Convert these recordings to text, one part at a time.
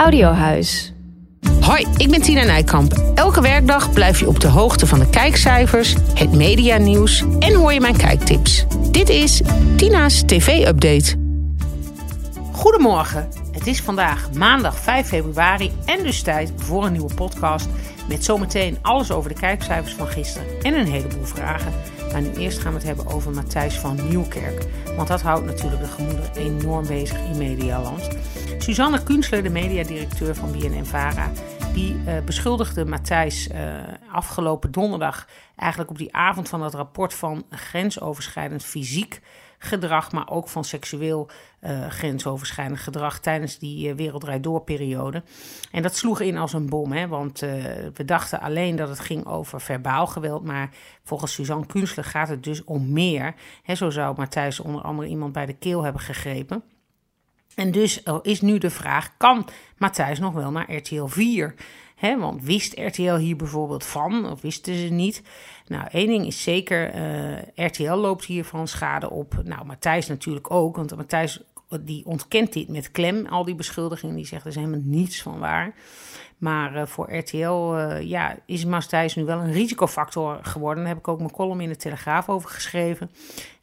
Audiohuis. Hoi, ik ben Tina Nijkamp. Elke werkdag blijf je op de hoogte van de kijkcijfers, het medianieuws en hoor je mijn kijktips. Dit is Tina's TV-update. Goedemorgen. Het is vandaag maandag 5 februari en dus tijd voor een nieuwe podcast met zometeen alles over de kijkcijfers van gisteren en een heleboel vragen. Maar nu eerst gaan we het hebben over Matthijs van Nieuwkerk. Want dat houdt natuurlijk de gemoeder enorm bezig in Medialand. Suzanne Kunstler, de mediadirecteur van BNN-Vara, die uh, beschuldigde Matthijs uh, afgelopen donderdag, eigenlijk op die avond van het rapport van grensoverschrijdend fysiek gedrag, maar ook van seksueel uh, grensoverschrijdend gedrag tijdens die Wereldrijd Door periode. En dat sloeg in als een bom, hè, want we dachten alleen dat het ging over verbaal geweld, maar volgens Suzanne Kunstler gaat het dus om meer. Hè, zo zou Matthijs onder andere iemand bij de keel hebben gegrepen. En dus is nu de vraag: kan Matthijs nog wel naar RTL 4? He, want wist RTL hier bijvoorbeeld van, of wisten ze niet? Nou, één ding is zeker, uh, RTL loopt hiervan schade op. Nou, Matthijs natuurlijk ook, want Matthijs die ontkent dit met klem, al die beschuldigingen. Die zegt er is helemaal niets van waar. Maar uh, voor RTL uh, ja, is Matthijs nu wel een risicofactor geworden. Daar heb ik ook mijn column in de Telegraaf over geschreven.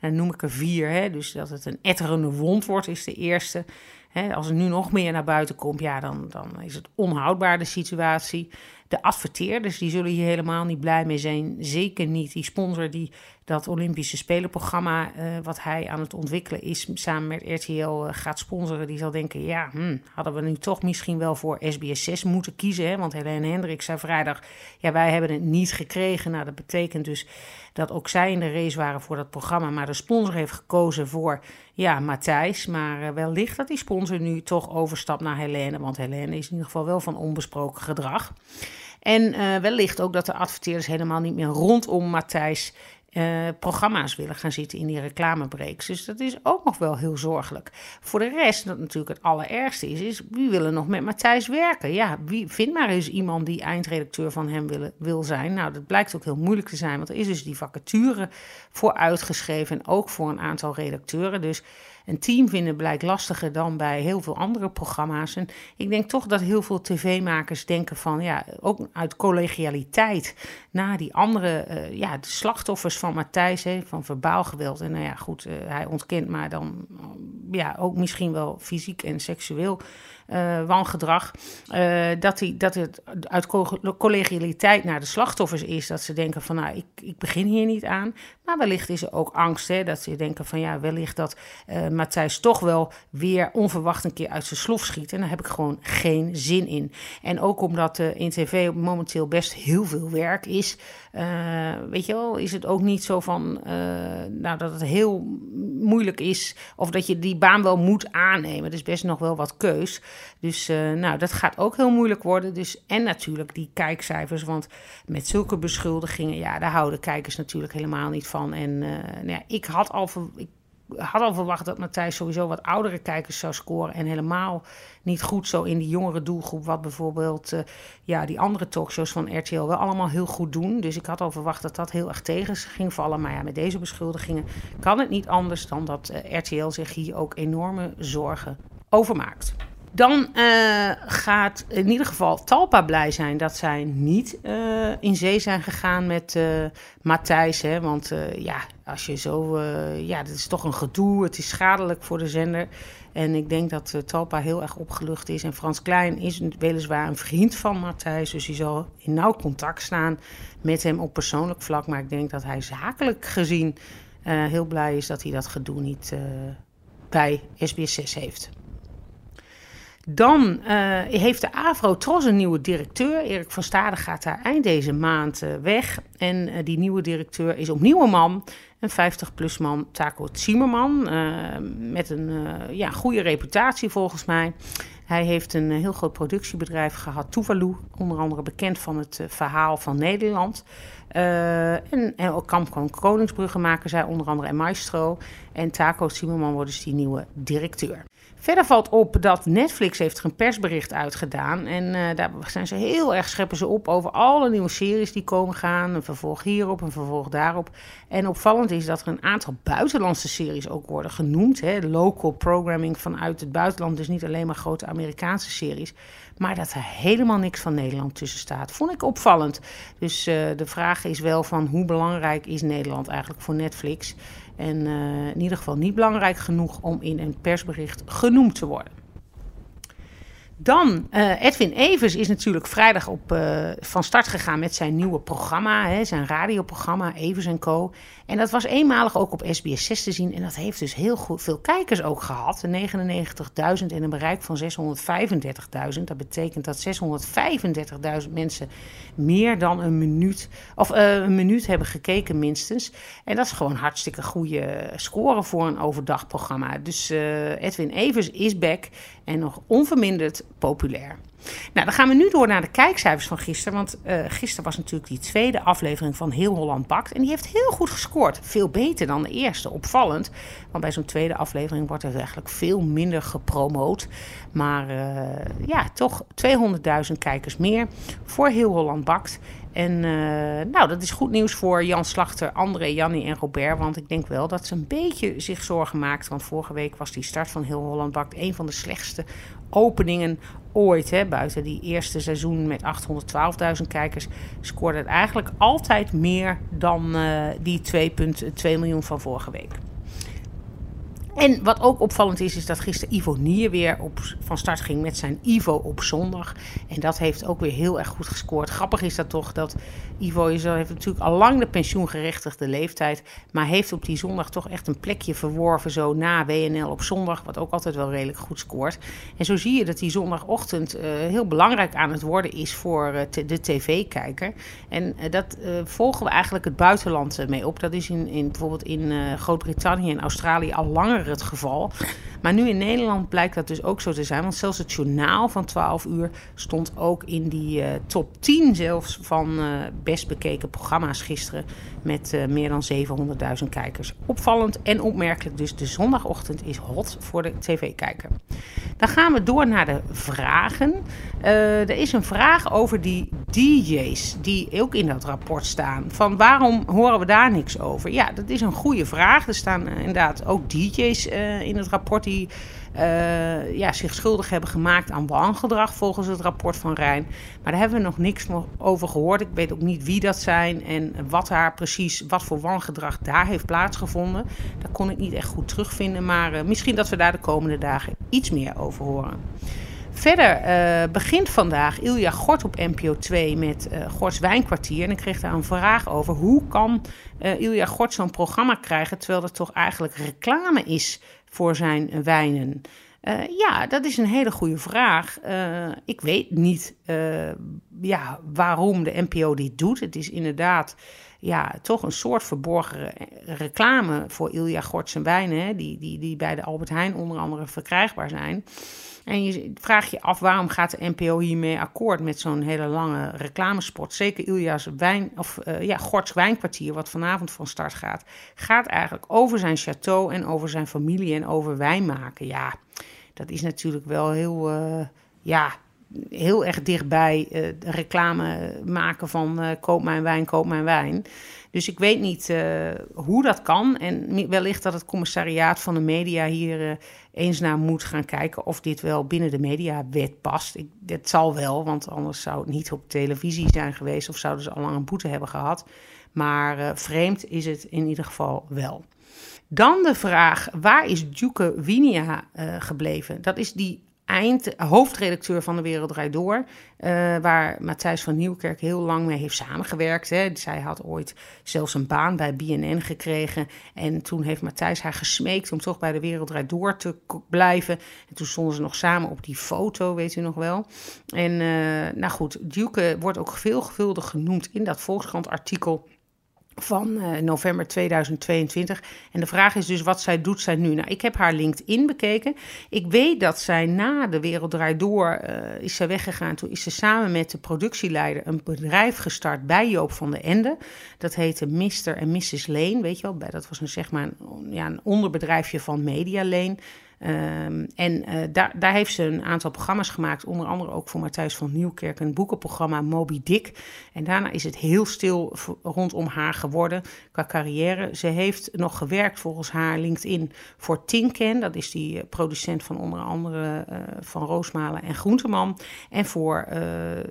En dan noem ik er vier. Hè? Dus dat het een etterende wond wordt, is de eerste. He, als er nu nog meer naar buiten komt, ja, dan, dan is het onhoudbaar de situatie. De adverteerders die zullen hier helemaal niet blij mee zijn. Zeker niet die sponsor die dat Olympische Spelenprogramma, uh, wat hij aan het ontwikkelen is, samen met RTL uh, gaat sponsoren. Die zal denken, ja, hm, hadden we nu toch misschien wel voor SBS 6 moeten kiezen. Hè? Want Helene Hendrik zei vrijdag, ja, wij hebben het niet gekregen. Nou, dat betekent dus dat ook zij in de race waren voor dat programma. Maar de sponsor heeft gekozen voor, ja, Matthijs. Maar uh, wellicht dat die sponsor nu toch overstapt naar Helene. Want Helene is in ieder geval wel van onbesproken gedrag. En uh, wellicht ook dat de adverteerders helemaal niet meer rondom Matthijs uh, programma's willen gaan zitten in die reclamebreaks. Dus dat is ook nog wel heel zorgelijk. Voor de rest, dat natuurlijk het allerergste is, is wie willen nog met Matthijs werken? Ja, wie vindt maar eens iemand die eindredacteur van hem wil, wil zijn? Nou, dat blijkt ook heel moeilijk te zijn, want er is dus die vacature voor uitgeschreven en ook voor een aantal redacteuren. Dus een team vinden blijkt lastiger dan bij heel veel andere programma's. En ik denk toch dat heel veel tv-makers denken van, ja, ook uit collegialiteit naar die andere, uh, ja, de slachtoffers van Matthijs, van verbaal geweld. En nou ja, goed, uh, hij ontkent maar dan, ja, ook misschien wel fysiek en seksueel wangedrag. Uh, dat, die, dat het uit collegialiteit naar de slachtoffers is. Dat ze denken van nou, ik, ik begin hier niet aan. Maar wellicht is er ook angst. Hè, dat ze denken van ja, wellicht dat uh, Matthijs toch wel weer onverwacht een keer uit zijn slof schiet. En daar heb ik gewoon geen zin in. En ook omdat in tv momenteel best heel veel werk is. Uh, weet je wel, is het ook niet zo van nou, dat het heel moeilijk is. Of dat je die baan wel moet aannemen. Er is best nog wel wat keus. Dus uh, nou, dat gaat ook heel moeilijk worden. Dus, en natuurlijk die kijkcijfers, want met zulke beschuldigingen, ja, daar houden kijkers natuurlijk helemaal niet van. En nou ja, ik had al, ik had al verwacht dat Matthijs sowieso wat oudere kijkers zou scoren. En helemaal niet goed zo in die jongere doelgroep. Wat bijvoorbeeld uh, ja, die andere talkshows van RTL wel allemaal heel goed doen. Dus ik had al verwacht dat dat heel erg tegen ging vallen. Maar ja, met deze beschuldigingen kan het niet anders dan dat uh, RTL zich hier ook enorme zorgen over maakt. Dan uh, gaat in ieder geval Talpa blij zijn dat zij niet uh, in zee zijn gegaan met uh, Matthijs. Want ja, als je zo. ja, dat is toch een gedoe. Het is schadelijk voor de zender. En ik denk dat Talpa heel erg opgelucht is. En Frans Klein is weliswaar een vriend van Matthijs. Dus hij zal in nauw contact staan met hem op persoonlijk vlak. Maar ik denk dat hij zakelijk gezien heel blij is dat hij dat gedoe niet bij SBS6 heeft. Dan uh, heeft de Afro-Tros een nieuwe directeur. Erik van Stade gaat daar eind deze maand uh, weg. En uh, die nieuwe directeur is opnieuw een man. Een 50-plus man, Taco Zimmerman. met een ja, goede reputatie volgens mij. Hij heeft een heel groot productiebedrijf gehad, Tuvalu. Onder andere bekend van het verhaal van Nederland. en, en ook Kamp van maken zij onder andere en Maestro. En Taco Zimmerman wordt dus die nieuwe directeur. Verder valt op dat Netflix heeft een persbericht uitgedaan. En uh, daar zijn ze heel erg scheppen ze op over alle nieuwe series die komen gaan. Een vervolg hierop, een vervolg daarop. En opvallend is dat er een aantal buitenlandse series ook worden genoemd. Hè. Local programming vanuit het buitenland, dus niet alleen maar grote Amerikaanse series. Maar dat er helemaal niks van Nederland tussen staat. Vond ik opvallend. Dus uh, de vraag is wel van hoe belangrijk is Nederland eigenlijk voor Netflix? En uh, in ieder geval niet belangrijk genoeg om in een persbericht genoemd te worden. Dan, uh, Edwin Evers is natuurlijk vrijdag op, uh, van start gegaan met zijn nieuwe programma, hè, zijn radioprogramma Evers Co. En dat was eenmalig ook op SBS 6 te zien. En dat heeft dus heel goed, veel kijkers ook gehad. 99.000 en een bereik van 635.000. Dat betekent dat 635.000 mensen meer dan een minuut, of uh, een minuut hebben gekeken minstens. En dat is gewoon hartstikke goede score voor een overdagprogramma. Dus Edwin Evers is back en nog onverminderd populair. Nou, dan gaan we nu door naar de kijkcijfers van gisteren. Want uh, gisteren was natuurlijk die tweede aflevering van Heel Holland Bakt. En die heeft heel goed gescoord. Veel beter dan de eerste. Opvallend. Want bij zo'n tweede aflevering wordt er eigenlijk veel minder gepromoot. Maar uh, ja, toch 200.000 kijkers meer voor Heel Holland Bakt. En uh, nou, dat is goed nieuws voor Jan Slachter, André, Jannie en Robert. Want ik denk wel dat ze een beetje zich zorgen maakt. Want vorige week was die start van Heel Holland Bakt een van de slechtste openingen ooit. Hè, buiten die eerste seizoen met 812.000 kijkers scoorde het eigenlijk altijd meer dan uh, die 2,2 miljoen van vorige week. En wat ook opvallend is, is dat gisteren Ivo Nier weer op, van start ging met zijn Ivo op zondag. En dat heeft ook weer heel erg goed gescoord. Grappig is dat toch dat Ivo is, heeft natuurlijk al lang de pensioengerechtigde leeftijd. Maar heeft op die zondag toch echt een plekje verworven zo na WNL op zondag. Wat ook altijd wel redelijk goed scoort. En zo zie je dat die zondagochtend uh, heel belangrijk aan het worden is voor uh, de tv-kijker. En dat volgen we eigenlijk het buitenland mee op. Dat is in, in bijvoorbeeld in Groot-Brittannië en Australië al langer het geval. Maar nu in Nederland blijkt dat dus ook zo te zijn. Want zelfs het journaal van 12 uur stond ook in die uh, top 10 zelfs van uh, best bekeken programma's gisteren. Met uh, meer dan 700.000 kijkers. Opvallend en opmerkelijk dus de zondagochtend is hot voor de tv-kijker. Dan gaan we door naar de vragen. er is een vraag over die DJ's die ook in dat rapport staan. Van waarom horen we daar niks over? Ja, dat is een goede vraag. Er staan inderdaad ook DJ's in het rapport die uh, ja, zich schuldig hebben gemaakt aan wangedrag volgens het rapport van Rijn. Maar daar hebben we nog niks over gehoord. Ik weet ook niet wie dat zijn en wat daar precies, wat voor wangedrag daar heeft plaatsgevonden. Daar kon ik niet echt goed terugvinden, maar misschien dat we daar de komende dagen iets meer over horen. Verder uh, begint vandaag Ilja Gort op NPO 2 met uh, Gorts Wijnkwartier. En ik kreeg daar een vraag over. Hoe kan uh, Ilja Gort zo'n programma krijgen terwijl er toch eigenlijk reclame is voor zijn wijnen? Ja, dat is een hele goede vraag. Ik weet niet ja, waarom de NPO dit doet. Het is inderdaad ja, toch een soort verborgen reclame voor Ilja Gorts en wijnen, die, die, die bij de Albert Heijn onder andere verkrijgbaar zijn. En je vraagt je af waarom gaat de NPO hiermee akkoord met zo'n hele lange reclamespot. Zeker Ilja's wijn, of uh, ja, Gorts wijnkwartier, wat vanavond van start gaat, gaat eigenlijk over zijn château en over zijn familie en over wijn maken. Ja, dat is natuurlijk wel heel, uh, ja, heel erg dichtbij uh, reclame maken van uh, koop mijn wijn, koop mijn wijn. Dus ik weet niet uh, hoe dat kan. En wellicht dat het commissariaat van de media hier eens naar moet gaan kijken of dit wel binnen de mediawet past. Ik, het zal wel, want anders zou het niet op televisie zijn geweest of zouden ze al lang een boete hebben gehad. Maar vreemd is het in ieder geval wel. Dan de vraag, waar is Duke Winia gebleven? Dat is die eind, hoofdredacteur van de Wereld Door. Uh, waar Matthijs van Nieuwkerk heel lang mee heeft samengewerkt. Hè. Zij had ooit zelfs een baan bij BNN gekregen. En toen heeft Matthijs haar gesmeekt om toch bij de Wereld Door te blijven. En toen stonden ze nog samen op die foto, weet u nog wel. En uh, nou goed, Duke wordt ook veelgevuldig genoemd in dat Volkskrant-artikel van uh, november 2022. En de vraag is dus wat zij doet zij nu. Nou, ik heb haar LinkedIn bekeken. Ik weet dat zij na de Wereld Draait Door uh, is zij weggegaan. Toen is ze samen met de productieleider een bedrijf gestart bij Joop van den Ende. Dat heette Mr. en Mrs. Lane, weet je wel. Dat was een, zeg maar ja, een onderbedrijfje van Media Lane. Um, en uh, daar, daar heeft ze een aantal programma's gemaakt, onder andere ook voor Matthijs van Nieuwkerk, een boekenprogramma Moby Dick. En daarna is het heel stil rondom haar geworden qua carrière. Ze heeft nog gewerkt volgens haar LinkedIn voor Tinken, dat is die eh, producent van onder andere uh, van Roosmalen en Groenteman. En voor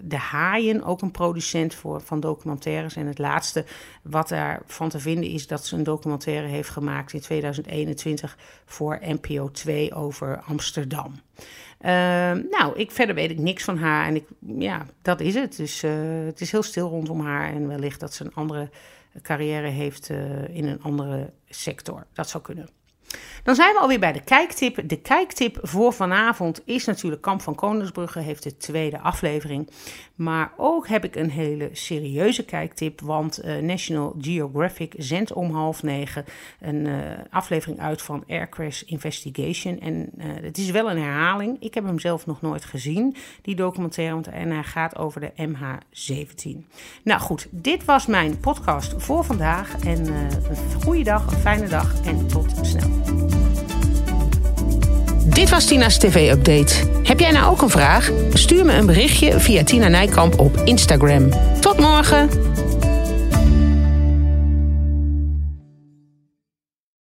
De Haaien, ook een producent voor, van documentaires. En het laatste wat daarvan te vinden is dat ze een documentaire heeft gemaakt in 2021 voor NPO 2 over Amsterdam. Uh, nou, ik, verder weet ik niks van haar en ik, ja, dat is het. Dus uh, het is heel stil rondom haar en wellicht dat ze een andere carrière heeft uh, in een andere sector. Dat zou kunnen. Dan zijn we alweer bij de kijktip. De kijktip voor vanavond is natuurlijk Kamp van Koningsbrugge, heeft de tweede aflevering. Maar ook heb ik een hele serieuze kijktip, want uh, National Geographic zendt om half negen een uh, aflevering uit van Air Crash Investigation. En uh, het is wel een herhaling. Ik heb hem zelf nog nooit gezien, die documentaire, en hij gaat over de MH17. Nou goed, dit was mijn podcast voor vandaag. En een goede dag, een fijne dag en tot snel. Dit was Tina's TV-update. Heb jij nou ook een vraag? Stuur me een berichtje via Tina Nijkamp op Instagram. Tot morgen!